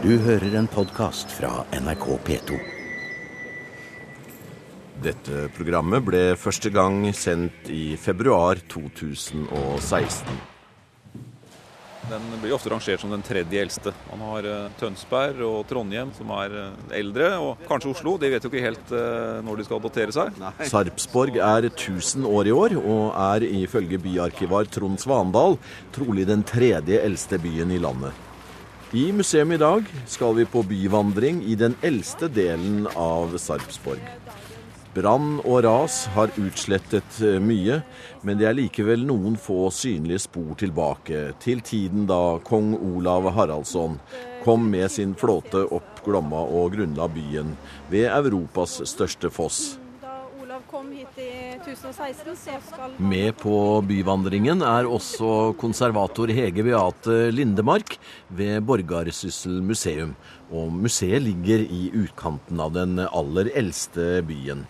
Du hører en podkast fra NRK P2. Dette programmet ble første gang sendt i februar 2016. Den blir ofte rangert som den tredje eldste. Man har eh, Tønsberg og Trondheim som er eh, eldre, og kanskje Oslo. De vet jo ikke helt eh, når de skal adoptere seg. Sarpsborg er 1000 år i år, og er ifølge byarkivar Trond Svandal trolig den tredje eldste byen i landet. I museum i dag skal vi på byvandring i den eldste delen av Sarpsborg. Brann og ras har utslettet eh, mye, men det er likevel noen få synlige spor tilbake til tiden da kong Olav Haraldsson kom med sin flåte opp Glomma og grunnla byen ved Europas største foss. Da Olav kom hit i 1016, så skal Med på byvandringen er også konservator Hege Beate Lindemark ved Borgarsyssel museum. Og museet ligger i utkanten av den aller eldste byen.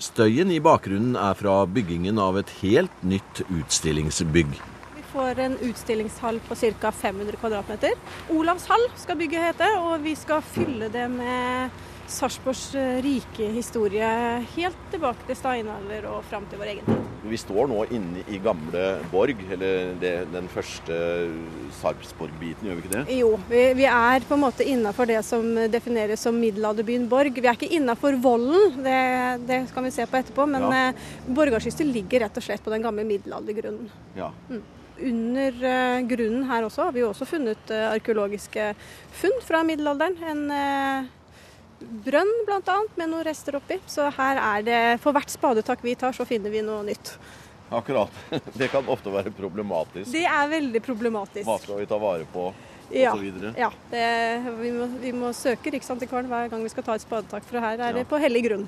Støyen i bakgrunnen er fra byggingen av et helt nytt utstillingsbygg. vi får en utstillingshall på ca. 500 kvm. Olavshall skal bygget hete, og vi skal fylle det med Sarpsborgs rike historie helt tilbake til steinalder og fram til vår egen tid. Vi står nå inne i gamle Borg, eller det, den første Sarpsborg-biten, gjør vi ikke det? Jo, vi, vi er på en måte innafor det som defineres som middelalderbyen Borg. Vi er ikke innafor volden, det, det skal vi se på etterpå, men Ja. ja. Borgarskystet ligger rett og slett på den gamle middelaldergrunnen. Ja. Under eh, grunnen her også har vi jo også funnet eh, arkeologiske funn fra middelalderen. En brønn bl.a. med noen rester oppi. Så her er det For hvert spadetak vi tar, så finner vi noe nytt. Akkurat. Det kan ofte være problematisk. Det er veldig problematisk. Hva skal vi ta vare på, Ja, videre? ja det, vi, må, vi må søke Riksantikvaren hver gang vi skal ta et spadetak, for her er det på hellig grunn.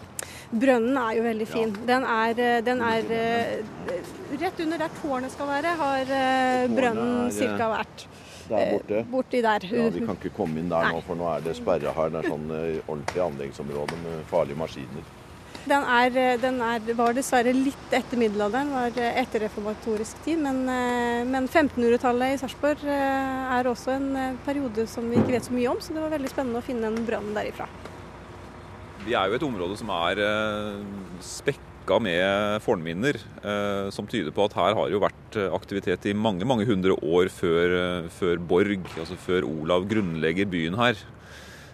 Brønnen er jo veldig fin. Den er, eh, den er eh, rett under der tårnet skal være, har eh, brønnen ca. vært. Der borte. Eh, Borti der. Ja, Vi kan ikke komme inn der nå, for nå er det sperra her. Det er sånn eh, ordentlig anleggsområde med farlige maskiner. Den, er, eh, den er, var dessverre litt etter middelalderen, var eh, etter reformatorisk tid. Men, men 1500-tallet i Sarpsborg er også en periode som vi ikke vet så mye om, så det var veldig spennende å finne en brønn derifra. Vi er jo et område som er eh, spekka med fornminner, eh, som tyder på at her har jo vært eh, aktivitet i mange mange hundre år før, eh, før Borg, altså før Olav grunnlegger byen her.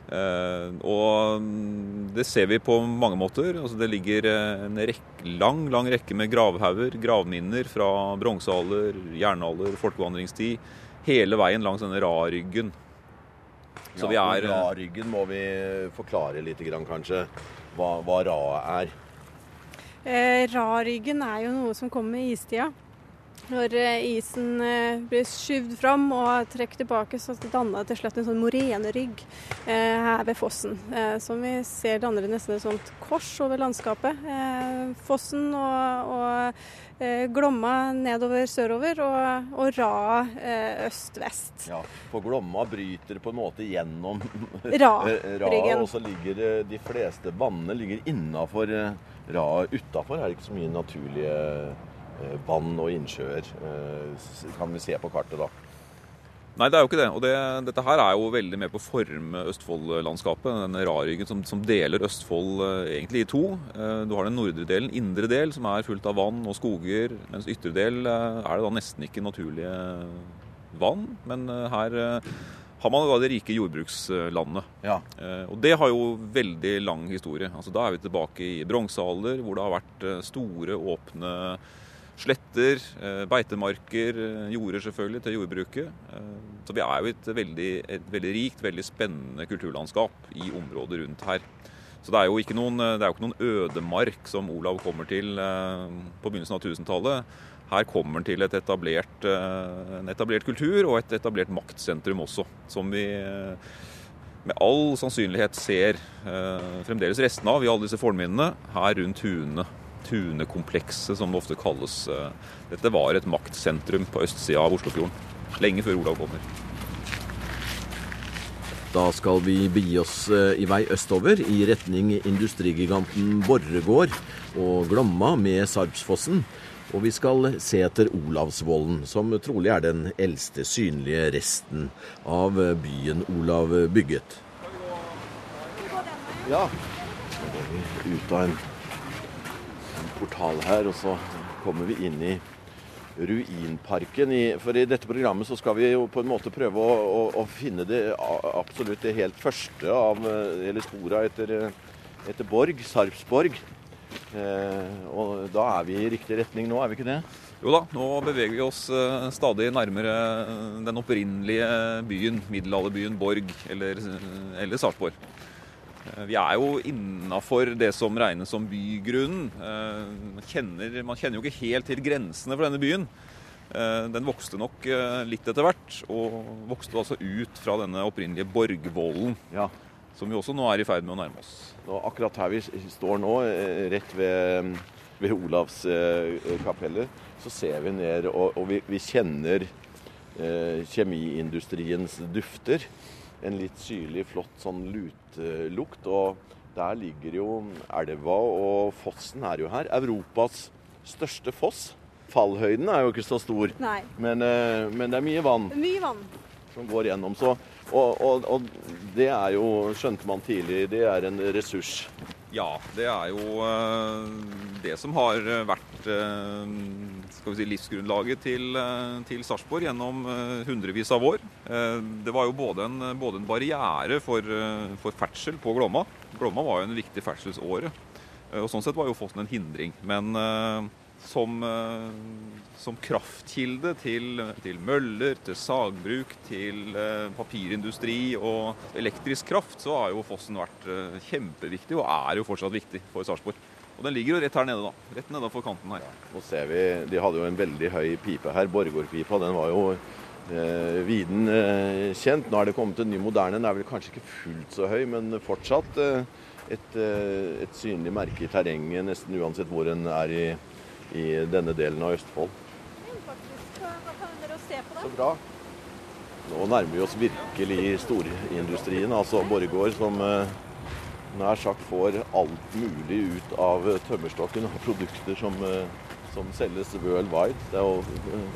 Eh, og mm, det ser vi på mange måter. Altså det ligger en rekke, lang lang rekke med gravhauger, gravminner fra bronsealder, jernalder, folkevandringstid. Hele veien langs denne raryggen. Så vi er Ra-ryggen må vi forklare litt, grann, kanskje. Hva, hva ra er. Eh, Rarryggen er jo noe som kommer med istida. Når eh, isen eh, blir skyvd fram og trukket tilbake, så danner det til slutt en sånn morenerygg eh, her ved fossen. Som vi ser danner det nesten et sånt kors over landskapet. Eh, fossen og, og Glomma nedover sørover, og, og eh, øst-vest. Ja, For Glomma bryter på en måte gjennom Ra-ryggen. Ra, og så ligger de fleste vannene ligger innafor. Utafor er det ikke så mye naturlige eh, vann og innsjøer, eh, kan vi se på kartet da. Nei, det er jo ikke det. Og det, dette her er jo veldig med på å forme Østfold-landskapet. Denne Rarryggen som, som deler Østfold eh, egentlig i to. Du har den nordre delen, indre del, som er fullt av vann og skoger. Mens ytre del er det da nesten ikke naturlige vann. Men her har man da det rike jordbrukslandet. Ja. Eh, Og det har jo veldig lang historie. Altså, da er vi tilbake i bronsealder, hvor det har vært eh, store, åpne sletter, eh, beitemarker, jorder selvfølgelig til jordbruket. Eh, Så vi er jo et veldig, et veldig rikt, veldig spennende kulturlandskap i området rundt her. Så det er jo ikke noen, jo ikke noen ødemark som Olav kommer til på begynnelsen av 1000-tallet. Her kommer han til et etablert, eh, en etablert kultur og et etablert maktsentrum også, som vi eh, med all sannsynlighet ser eh, fremdeles restene av i alle disse fornminnene her rundt Tune. Tunekomplekset, som det ofte kalles. Dette var et maktsentrum på østsida av Oslofjorden. Lenge før Olav kommer. Da skal vi begi oss eh, i vei østover i retning industrigiganten Borregaard og Glomma med Sarpsfossen. Og vi skal se etter Olavsvollen, som trolig er den eldste synlige resten av byen Olav bygget. Ja, så går vi ut av en, en portal her, og så kommer vi inn i ruinparken. I, for i dette programmet så skal vi jo på en måte prøve å, å, å finne det absolutt det helt første av eller spora etter, etter Borg, Sarpsborg. Eh, og da er vi i riktig retning nå, er vi ikke det? Jo da, nå beveger vi oss eh, stadig nærmere den opprinnelige byen, middelalderbyen Borg, eller, eller Sarpsborg. Eh, vi er jo innafor det som regnes som bygrunnen. Eh, man kjenner, man kjenner, jo ikke helt til grensene for denne byen. Eh, den vokste nok litt etter hvert, og vokste altså ut fra denne opprinnelige Borgvollen. Ja. Som vi også nå er i ferd med å nærme oss. Og akkurat her vi står nå, rett ved, ved Olavskapellet, så ser vi ned, og, og vi, vi, kjenner eh, kjemiindustriens dufter en litt syrlig, flott sånn lutelukt. Og der ligger jo elva, og fossen er jo her. Europas største foss. Fallhøyden er jo ikke så stor, Nei. Men, eh, men det er mye vann. Mye vann. Som går gjennom. Så, og, og, og, det er jo, skjønte man tidlig, det er en ressurs. Ja, det er jo uh, det som har vært skal vi si, livsgrunnlaget til, uh, til Sarpsborg gjennom hundrevis av år. det var jo både en, både en barriere for, for, ferdsel på Glomma. Glomma var jo en viktig ferdselsåre. og Sånn sett var jo fossen en hindring. Men som, eh, som kraftkilde til, til, møller, til sagbruk, til eh, papirindustri og elektrisk kraft, så har jo fossen vært eh, kjempeviktig, og er jo fortsatt viktig for Sarpsborg. Og den ligger jo rett her nede, da. Rett nedafor kanten her. Nå ser vi, De hadde jo en veldig høy pipe her. Borregaardpipa. Den var jo eh, viden eh, kjent. Nå er det kommet en ny moderne. Den er vel kanskje ikke fullt så høy, men fortsatt eh, et, et synlig merke i terrenget nesten uansett hvor en er i i denne delen av Østfold. Så bra. Nå nærmer vi oss virkelig storindustrien, altså Borregaard, som eh, nær sagt får alt mulig ut av tømmerstokken og produkter som, eh, som selges worldwide. Det er jo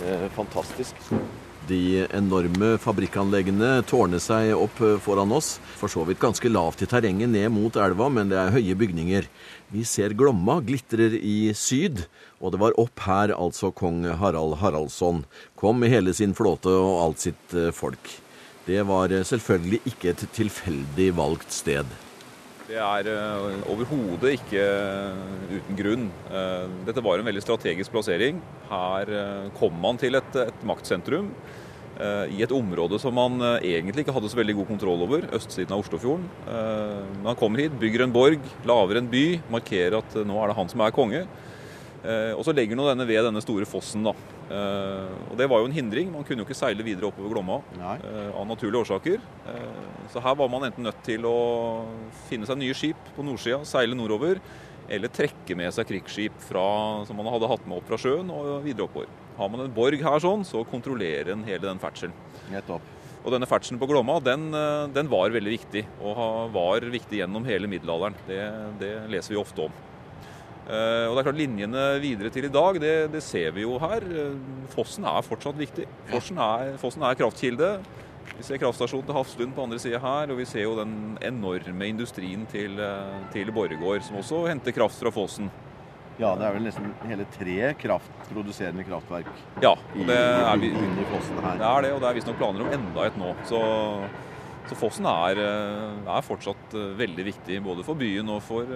eh, fantastisk. De enorme fabrikkanleggene tårner seg opp foran oss. For så vidt ganske lavt i terrenget ned mot elva, men det er høye bygninger. Vi ser Glomma glitrer i syd, og det var opp her altså kong Harald Haraldsson kom med hele sin flåte og alt sitt eh, folk. Det var eh, selvfølgelig ikke et tilfeldig valgt sted. Det er uh, overhodet ikke uten grunn. Uh, dette var en veldig strategisk plassering. Her kom man til et, et maktsentrum i et område som man egentlig ikke hadde så veldig god kontroll over, østsiden av Oslofjorden. Man kommer hit, bygger en borg, lager en by, markerer at nå er det han som er konge. Eh, og så legger nå denne ved denne store fossen. da. Eh, og Det var jo en hindring. Man kunne jo ikke seile videre oppover Glomma Nei. av naturlige årsaker. så her var man enten nødt til å finne seg nye skip på nordsida, seile nordover, eller trekke med seg krigsskip fra, som man hadde hatt med opp fra sjøen og videre oppover. Har man en borg her sånn, så kontrollerer en hele den ferdselen. Og denne ferdselen på Glomma den, den, var veldig viktig, og var viktig gjennom hele middelalderen. Det, det leser vi ofte om. Eh, og det er klart Linjene videre til i dag, det, det ser vi jo her. Eh, fossen er fortsatt viktig. Fossen er, fossen er kraftkilde. Vi ser kraftstasjonen til Hafslund på andre sida her, og vi ser jo den enorme industrien til, eh, til Borregaard, som også henter kraft fra fossen. Ja, det er vel nesten hele tre kraftproduserende kraftverk ja, og det er, vi, inni fossen her. Det er det, og det er visstnok planer om enda et nå. Så, så fossen er, er, fortsatt veldig viktig både for byen og for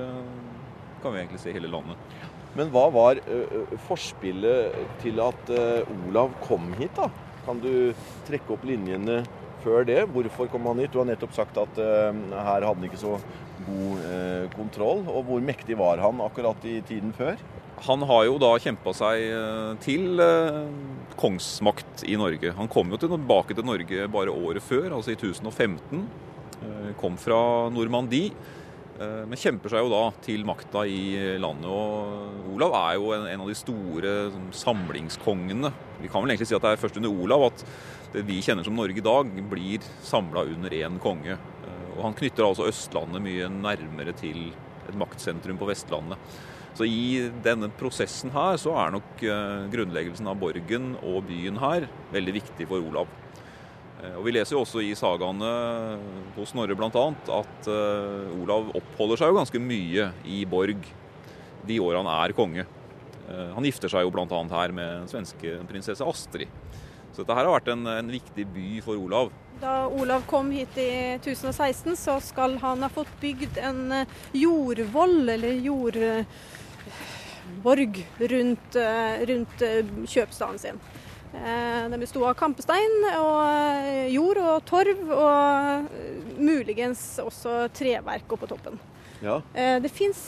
kan vi egentlig se hele landet. Men hva var uh, forspillet til at uh, Olav kom hit, da? Kan du trekke opp linjene før det? Hvorfor kom han hit? Du har nettopp sagt at uh, her hadde han ikke så god kontroll. Og hvor mektig var han akkurat i tiden før? Han har jo da kjempa seg til kongsmakt i Norge. Han kom jo tilbake til Norge bare året før, altså i 1015. Kom fra Normandie. Eh, men kjemper seg jo da til makta i landet. Og Olav er jo en, av de store sånn, samlingskongene. Vi kan vel egentlig si at det er først under Olav at det vi kjenner som Norge i dag, blir samla under én konge. Eh, og han knytter altså Østlandet mye nærmere til et maktsentrum på Vestlandet. Så i denne prosessen her så er nok eh, grunnleggelsen av borgen og byen her veldig viktig for Olav. Eh, og Vi leser jo også i sagaene hos Snorre bl.a. at eh, Olav oppholder seg jo ganske mye i borg de årene han er konge. Eh, han gifter seg jo bl.a. her med den svenske prinsesse Astrid. Så dette her har vært en, en viktig by for Olav. Da Olav kom hit i 1016, så skal han ha fått bygd en eh, jordvoll, eller jordborg, rundt, eh, rundt eh, kjøpstaden sin. Den besto av kampestein og jord og torv, og muligens også treverk oppå toppen. Ja. Det fins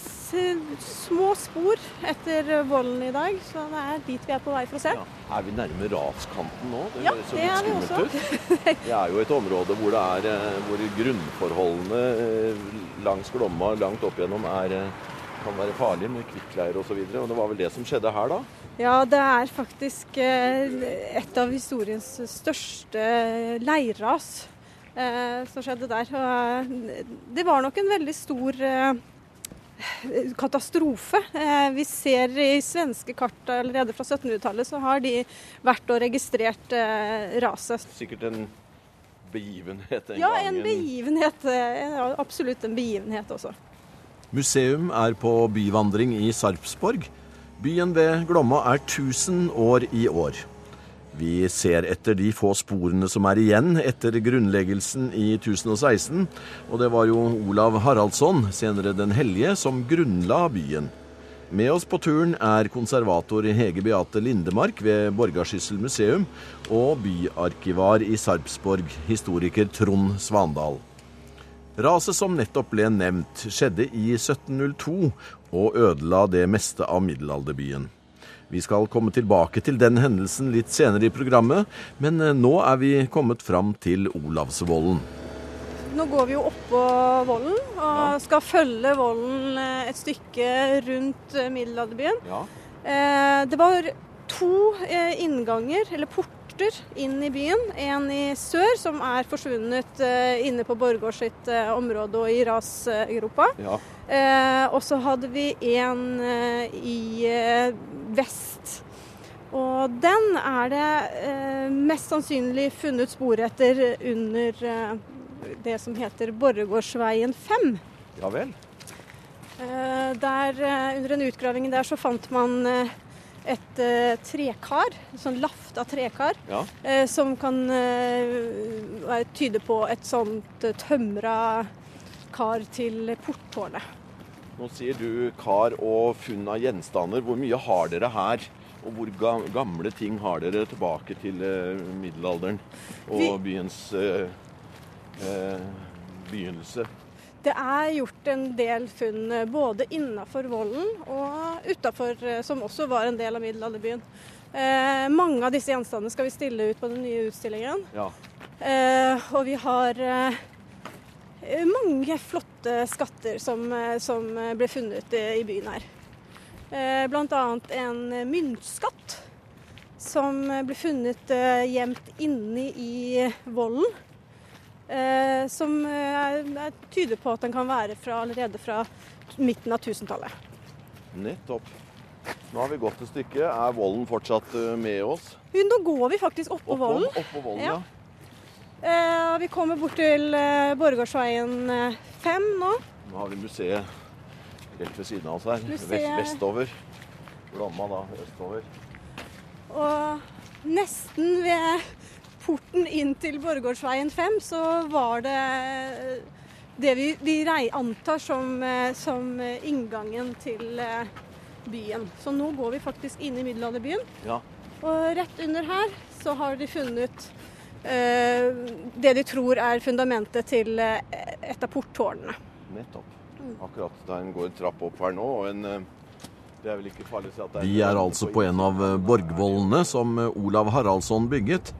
små spor etter volden i dag, så det er dit vi er på vei for å se. Ja. Er vi nærme raskanten nå? Det Ja, det er vi også. Det er jo et område hvor, det er, eh, hvor grunnforholdene eh, langs Glomma langt opp igjennom er, eh, kan være farlige med kvikkleire osv. Og, så og det var vel det som skjedde her, da? Ja, det er faktisk eh, et av historiens største leirras eh, som skjedde der. Eh, det var nok en veldig stor katastrofe. Vi ser i svenske kart allerede fra 1700-tallet, så har de vært og registrert raset. Sikkert en begivenhet en Ja, gang. en begivenhet. Absolutt en begivenhet også. Museum er på byvandring i Sarpsborg. Byen ved Glomma er 1000 år i år. Vi ser etter de få sporene som er igjen etter grunnleggelsen i 1016. Og det var jo Olav Haraldsson, senere Den hellige, som grunnla byen. Med oss på turen er konservator Hege Beate Lindemark ved Borgarsyssel museum og byarkivar i Sarpsborg, historiker Trond Svandal. Raset som nettopp ble nevnt, skjedde i 1702 og ødela det meste av middelalderbyen. Vi skal komme tilbake til den hendelsen litt senere i programmet, men eh, nå er vi kommet fram til Olavsvollen. Nå går vi jo oppå vollen og skal følge vollen eh, et stykke rundt eh, middelalderbyen. Ja. Det var to innganger, eller porter, inn i byen. En i sør, som er forsvunnet eh, inne på Borgård sitt eh, område og i rasgropa. ja. Eh, og så hadde vi en i vest. Og den er det mest sannsynlig funnet spor etter under det som heter Borregaardsveien 5. Ja vel. Der, under en utgraving der så fant man et uh, trekar, sånn av trekar, Ja. uh, som kan uh, tyde på et sånt uh, tømra kar til porttårnet. Nå sier du kar og funn av gjenstander. Hvor mye har dere her? Og hvor ga- gamle ting har dere tilbake til middelalderen og Vi- byens begynnelse? Det er gjort en del funn eh, både innafor volden og utafor, eh, som også var en del av middelalderbyen. Eh, mange av disse gjenstandene skal vi stille ut på den nye utstillingen. Ja. Eh, og vi har eh, mange flotte skatter som, eh, som ble funnet i, i byen her. Eh, annet en myntskatt som ble funnet gjemt inni i vollen. Eh, som eh, er- tyder på at den kan være fra, allerede fra midten av 1000-tallet. Nettopp. Nå har vi gått et stykke. Er volden fortsatt eh, med oss? Nå går vi faktisk oppå vollen. Oppå volden, ja. Ja. Eh, vi kommer bort til Borregaardsveien eh, 5 nå. Nå har vi museet rett ved siden av oss her. Museet- vestover. Glomma da, østover. Og nesten ved porten inn til Borregaardsveien 5 så var det det vi, vi rei- antar som, eh, som inngangen til eh, byen. Så nå går vi faktisk inn i middelalderbyen. Ja. Og rett under her så har de funnet eh, det de tror er fundamentet til eh, et av porttårnene. Nettopp. Akkurat der en går en trapp opp her nå, og en Det er vel ikke farlig å si at det er Vi er altså på en av borgvollene som Olav Haraldsson bygget.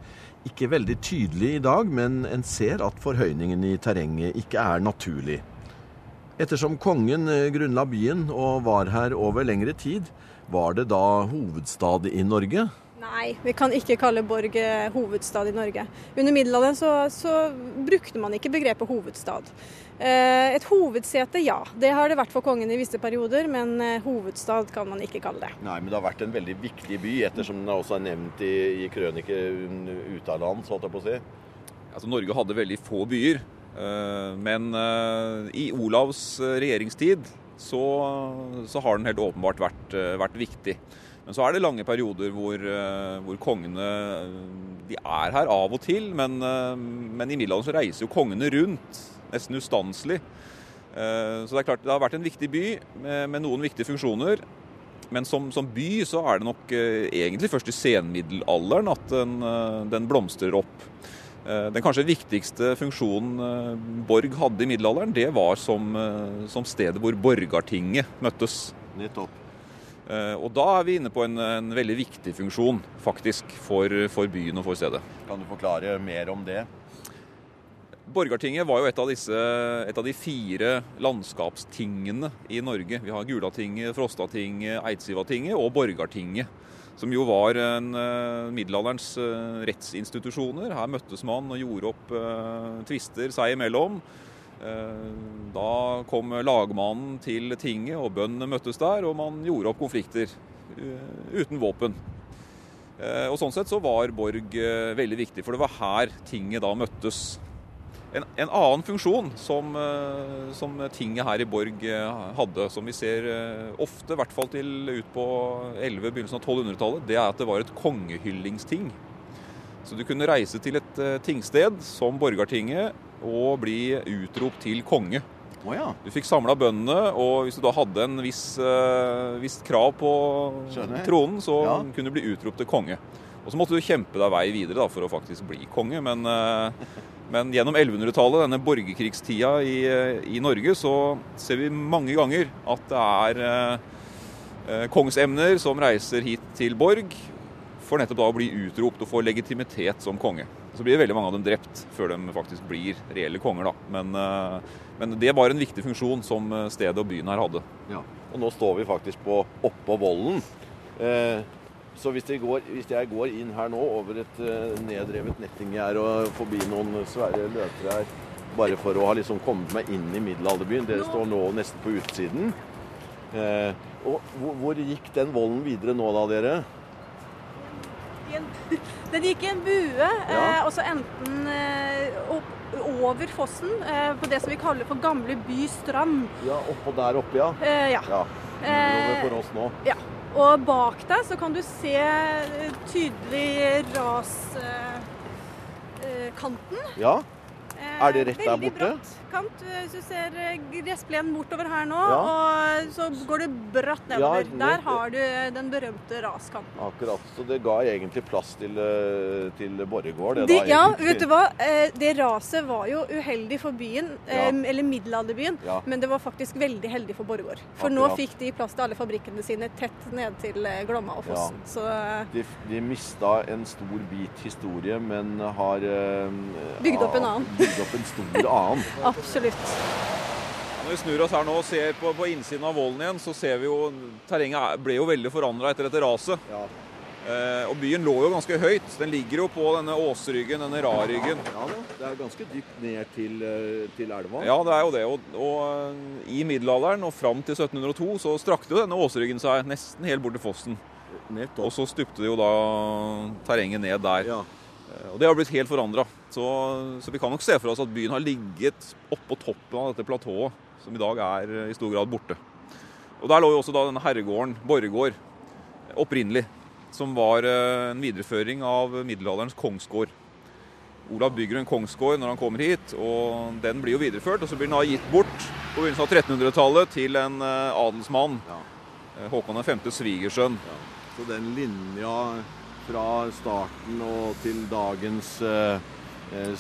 Ikke veldig tydelig i dag, men en ser at forhøyningen i terrenget ikke er naturlig. Ettersom kongen eh, grunnla byen og var her over lengre tid, var det da hovedstad i Norge? Nei, vi kan ikke kalle Borg eh, hovedstad i Norge. Under middelalderen så, så brukte man ikke begrepet hovedstad. Eh, et hovedsete, ja. Det har det vært for kongen i visse perioder, men eh, hovedstad kan man ikke kalle det. Nei, men det har vært en veldig viktig by, ettersom den også er nevnt i, i krøniker ute av land, så holdt jeg på å si. Altså, Norge hadde veldig få byer. Men i Olavs regjeringstid så, så har den helt åpenbart vært, vært viktig. Men så er det lange perioder hvor, eh, hvor kongene de er her av og til. Men, eh, men i middelalderen reiser jo kongene rundt, nesten ustanselig. Eh, så det er klart det har vært en viktig by med, med noen viktige funksjoner. Men som, som, by så er det nok egentlig først i senmiddelalderen at den, den blomstrer opp. Den kanskje viktigste funksjonen Borg hadde i middelalderen, det var som, som stedet hvor Borgartinget møttes. Nettopp. Eh, og da er vi inne på en, en veldig viktig funksjon faktisk for, for, byen og for stedet. Kan du forklare mer om det? Borgartinget var jo et av, disse, et av de fire landskapstingene i Norge. Vi har Gulatinget, Frostatinget, Eidsivatinget og Borgartinget. Som jo var en, uh, middelalderens uh, rettsinstitusjoner. Her møttes man og gjorde opp tvister seg imellom. Eh, da kom lagmannen til tinget, og bøndene møttes der, og man gjorde opp konflikter eh, uten våpen. Eh, og Sånn sett så var Borg veldig viktig, for det var her tinget da møttes. En, en annen funksjon som, som, tinget her i Borg hadde, som vi ser ofte, i hvert fall til ut på 11, begynnelsen av 1200-tallet, det er at det var et kongehyllingsting. Så du kunne reise til et tingsted som Borgartinget og bli utropt til konge. Oh, ja. Du fikk samla bøndene, og hvis du da hadde en viss, uh, viss krav på Skjønner. tronen, så ja. kunne du bli utropt til konge. Og så måtte du kjempe deg vei videre da, for å faktisk bli konge. Men, uh, men gjennom 1100-tallet, denne borgerkrigstida i, uh, i, Norge, så ser vi mange ganger at det er kongsemner som reiser hit til Borg for nettopp da å bli utropt og få legitimitet som konge. Så blir veldig mange av dem drept før de faktisk blir reelle konger. da. Men, eh, men det var en viktig funksjon som eh, stedet og byen her hadde. Ja. Og nå står vi faktisk på oppå vollen. Eh, så hvis jeg, går, hvis jeg, går, inn her nå over et eh, nedrevet nettinggjerde og forbi noen svære løvtrær, bare for å ha liksom kommet meg inn i middelalderbyen Dere står nå nesten på utsiden. Eh, og hvor, hvor gikk den vollen videre nå da, dere? Den gikk i en bue, ja. eh, og så enten eh, opp, over fossen, eh, på det som vi kaller for Gamle by strand. Ja, oppå der oppe, ja. Eh, ja. ja. For oss nå. Ja. Og bak deg så kan du se tydelig raskanten. ja. Er det rett der borte? Veldig bratt kant. Hvis du ser eh, gressplenen bortover her nå, ja. og så går det bratt nedover. Ja, Der har du den berømte raskanten. Akkurat. Så det ga egentlig plass til, eh, til Borregaard, det, det da? Ja, vet du hva. Eh, det raset var jo uheldig for byen, eller middelalderbyen, men det var faktisk veldig heldig for Borregaard. For Akkurat. nå fikk de plass til alle fabrikkene sine tett ned til Glomma og Fossen. Så, de, de mista en stor bit historie, men har Bygd opp en annen. Bygd opp en stor annen. Absolutt. Når vi snur oss her nå og ser på, på innsiden av vollen igjen, så ser vi jo terrenget ble jo veldig forandra etter dette raset. Ja. Eh, og byen lå jo ganske høyt. Den ligger jo på denne åsryggen, denne raryggen. Ja det er ganske dypt ned til, eh, til elva. Ja, det er jo det. Og, og eh, i middelalderen og fram til 1702 så strakte jo denne åsryggen seg nesten helt bort til fossen. Nettopp. Og så stupte jo da terrenget ned der. Ja. Eh, og det har blitt helt forandra. Så, så, vi kan nok se for oss at byen har ligget oppå toppen av dette platået, som i dag er eh, i stor grad borte. Og Der lå jo også da denne herregården, Borregaard, opprinnelig. Som var eh, en videreføring av middelalderens kongsgård. Olav bygger en kongsgård når han kommer hit, og den blir jo videreført. Og så blir den da gitt bort på begynnelsen av 1300-tallet til en adelsmann. Ja. Håkon 5. svigersønn. Ja. Så den linja fra starten og til dagens eh, eh,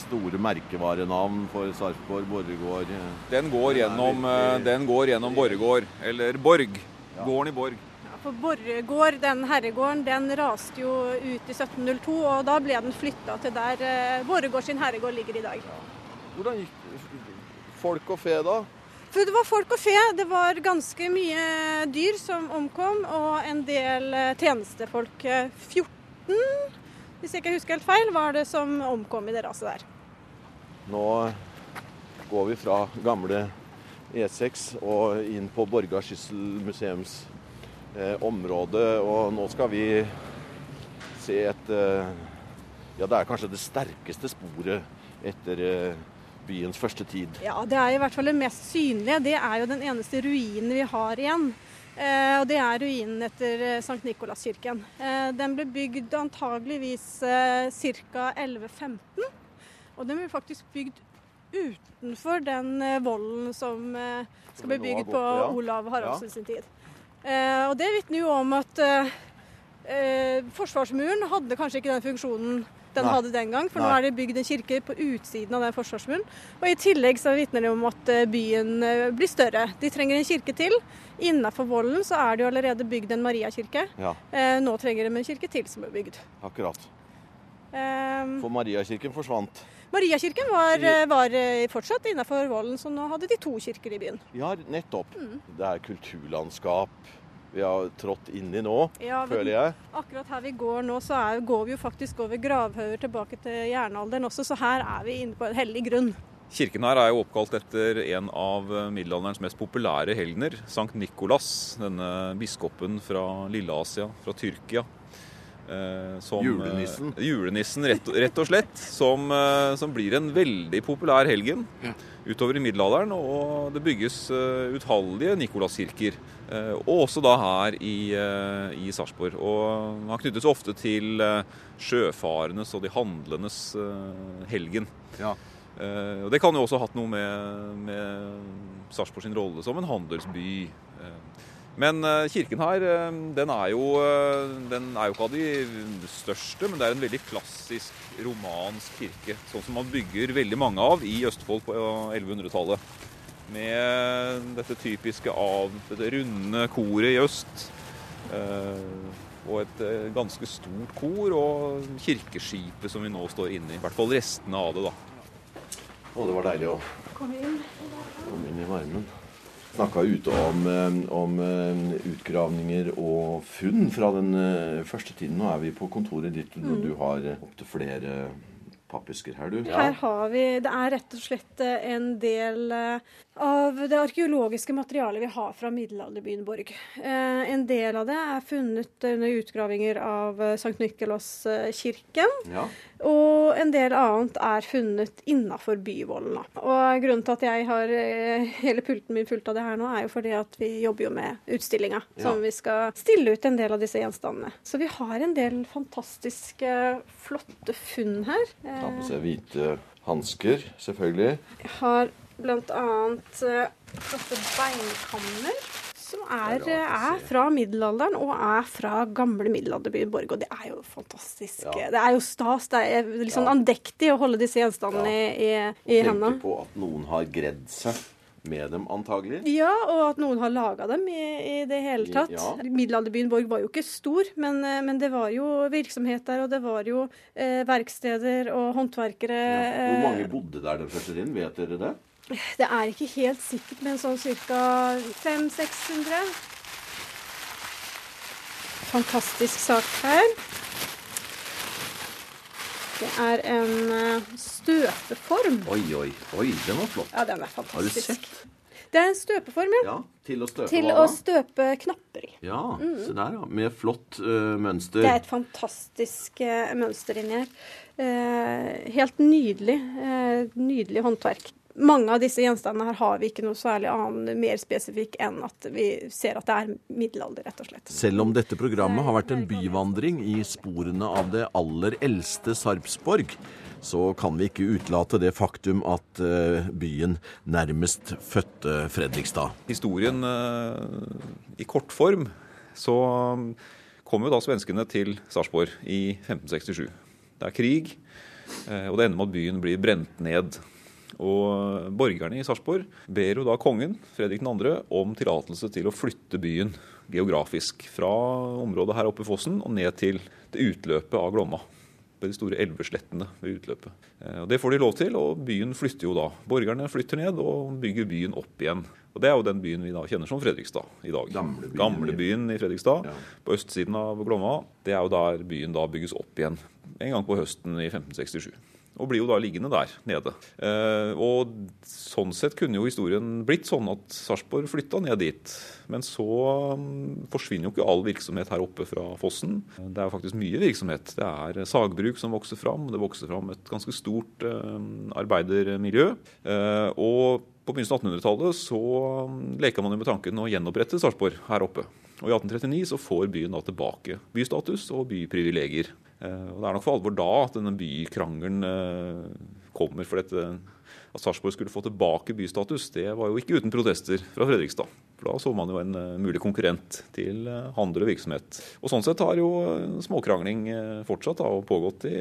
store merkevarenavn for Sarpsborg, Borregaard. Eh. Den går gjennom, den går gjennom Borregaard, eller Borg. Ja. Gården i Borg. Ja, for Borregaard, den herregården, den raste jo ut i 1702, og da ble den flytta til der Borregaard sin herregård ligger i dag. Ja. Hvordan gikk folk og fe da? For det var folk og fe. Det var ganske mye dyr som omkom, og en del tjenestefolk. 14 hvis jeg ikke husker helt feil, var det som omkom i det raset der. Nå går vi fra gamle E6 og inn på Borga Skyssel museums eh, område, og nå skal vi se et eh, Ja, det er kanskje det sterkeste sporet etter eh, byens første tid. Ja, det er i hvert fall det mest synlige. Det er jo den eneste ruinen vi har igjen. Eh, og det er ruinen etter eh, Sankt Nikolaskirken. Eh, den ble bygd antageligvis ca. 1115. Og den ble faktisk bygd utenfor den volden som skal bli bygd på. Olav Haraldsen sin tid. Og det vitner jo om at forsvarsmuren hadde kanskje ikke den funksjonen den Nei. hadde den gang, for nå er det bygd en kirke på utsiden av den forsvarsmuren. Og i tillegg så vitner det om at eh, byen eh, blir større. De trenger en kirke til. Innafor vollen så er det jo allerede bygd en Mariakirke. Ja, Eh, nå trenger de en kirke til som er bygd. akkurat. Um, For Mariakirken forsvant. Mariakirken var, eh, var fortsatt innafor vollen, så nå hadde de to kirker i byen. Ja, nettopp. Mm. Det er kulturlandskap vi har trådt inn i nå, Ja, føler jeg. Akkurat her vi går nå, så er, går vi jo faktisk over gravhauger tilbake til jernalderen også, så her er vi inne på en hellig grunn. Kirken her er jo oppkalt etter en av middelalderens mest populære helgener, Sankt Nikolas. Denne biskopen fra Lilleasia, fra Tyrkia. eh, som, Julenissen. eh, julenissen, rett, rett og slett. Som, eh, som blir en veldig populær helgen utover i middelalderen. Og det bygges utallige Nikolaskirker. Eh, og også da her i, uh, i Sarpsborg. Og han knyttes ofte til sjøfarenes og de handlendes eh, helgen. Ja. Eh, og Det kan jo også ha hatt noe med, med Sarpsborg sin rolle som en handelsby. Eh, men eh, kirken her, eh, den er, jo, eh, den er jo ikke av de største, men det er en veldig klassisk romansk kirke. Sånn som man bygger veldig mange av i Østfold på 1100-tallet. Med dette typiske av dette runde koret i øst. eh, Og et eh, ganske stort kor, og kirkeskipet som vi nå står inne i. I hvert fall restene av det, da. Å, det var deilig å Kom inn. komme inn i varmen. Snakka ute om, eh, om utgravninger og funn fra den første tiden. Nå er vi på kontoret ditt, Mm. og du har eh, opptil flere pappesker her, du. Her har vi, Det er rett og slett eh, en del eh, av det arkeologiske materialet vi har fra middelalderbyen Borg. Eh, En del av det er funnet under utgravinger av Sankt Nikolaskirken. Ja. Og en del annet er funnet innafor byvollen. Og grunnen til at jeg har hele pulten min fullt av det her nå, er jo fordi at vi jobber jo med utstillinga. Som Ja. vi skal stille ut en del av disse gjenstandene. Så vi har en del fantastiske, flotte funn her. Ta på Eh, seg hvite hansker, selvfølgelig. Jeg har annet eh, flotte beinkammer. Som er, er se. fra middelalderen og er fra gamle middelalderbyen Borg. Og det er jo fantastisk. Ja. Det er jo stas. Det er litt sånn Ja. andektig å holde disse gjenstandene i, i, i hendene. Tenker på at noen har gredd seg med dem, antagelig. Ja, og at noen har laga dem i, i det hele tatt. ja. Middelalderbyen Borg var jo ikke stor, men, eh, men det var jo virksomhet der, og det var jo eh, verksteder og håndverkere. Ja. Hvor mange eh, bodde der den første tiden? Vet dere det? Det er ikke helt sikkert, men sånn ca. 500-600. Fantastisk sak her. Det er en eh, støpeform. Oi, oi, oi, den var flott. Ja, den er Har du fantastisk. sett? Det er en støpeform, ja. Ja, til å støpe Til å støpe knapper i. Ja, se der, ja. Med flott uh, mønster. Det er et fantastisk uh, mønster inni her. Uh, helt nydelig. nydelig håndverk. Mange av disse gjenstandene her har vi ikke noe særlig annen mer spesifikk enn at vi ser at det er middelalder, rett og slett. Selv om dette programmet har vært en byvandring i sporene av det aller eldste Sarpsborg, så kan vi ikke utelate det faktum at eh, byen nærmest fødte Fredrikstad. historien eh, i kortform, så um, kom jo da svenskene til Sarpsborg i 1567. Det er krig, eh, og det ender med at byen blir brent ned. Og borgerne i Sarpsborg ber jo da kongen, Fredrik 2., om tillatelse til å flytte byen geografisk fra området her oppe i fossen og ned til det utløpet av Glomma. de store elveslettene ved utløpet. Eh, og Det får de lov til, og byen flytter jo da. Borgerne flytter ned og bygger byen opp igjen. Og Det er jo den byen vi da kjenner som Fredrikstad i dag. Gamlebyen. Gamlebyen i Fredrikstad, Ja. på østsiden av Glomma. Det er jo der byen da bygges opp igjen, en gang på høsten i 1567. Og blir jo da liggende der nede. Eh, og sånn sett kunne jo historien blitt sånn at Sarpsborg flytta ned dit. Men så mm, forsvinner jo ikke all virksomhet her oppe fra fossen. Det er faktisk mye virksomhet. Det er sagbruk som vokser fram. Det vokser fram et ganske stort eh, arbeidermiljø. Eh, og på begynnelsen av 1800-tallet så mm, leker man jo med tanken å gjenopprette Sarpsborg her oppe. Og i 1839 så får byen da tilbake bystatus og byprivilegier. Eh, og det er nok for alvor da at denne bykrangelen eh, kommer. For dette, at Sarpsborg skulle få tilbake bystatus, det var jo ikke uten protester fra Fredrikstad. For da så man jo en eh, mulig konkurrent til eh, handel og virksomhet. Og sånn sett har jo eh, småkrangling eh, fortsatt da, og pågått i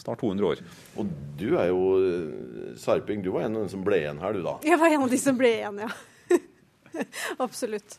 snart 200 år. Og du er jo eh, sarping. Du var en av dem som ble igjen her, du da. Jeg var en av de som ble igjen, ja. Absolutt.